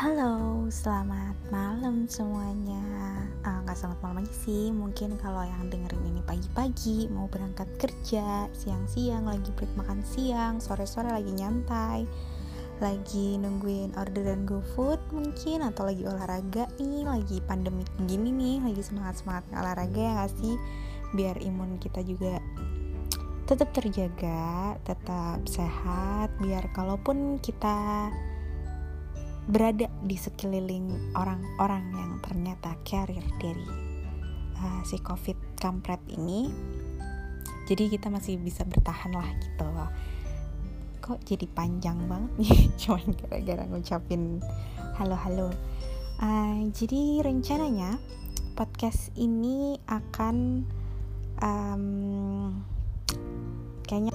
Halo, selamat malam semuanya. Ah, nggak selamat malam aja sih. Mungkin kalau yang dengerin ini pagi-pagi mau berangkat kerja, siang-siang lagi break makan siang, sore-sore lagi nyantai, lagi nungguin orderan GoFood mungkin atau lagi olahraga nih, lagi pandemi gini nih, lagi semangat-semangat olahraga ya nggak sih? Biar imun kita juga tetap terjaga, tetap sehat, biar kalaupun kita berada di sekeliling orang-orang yang ternyata carrier dari uh, si covid kampret ini. Jadi kita masih bisa bertahan lah gitu. Kok jadi panjang banget nih? Cuman gara-gara ngucapin halo-halo. Uh, jadi rencananya podcast ini akan um, kayaknya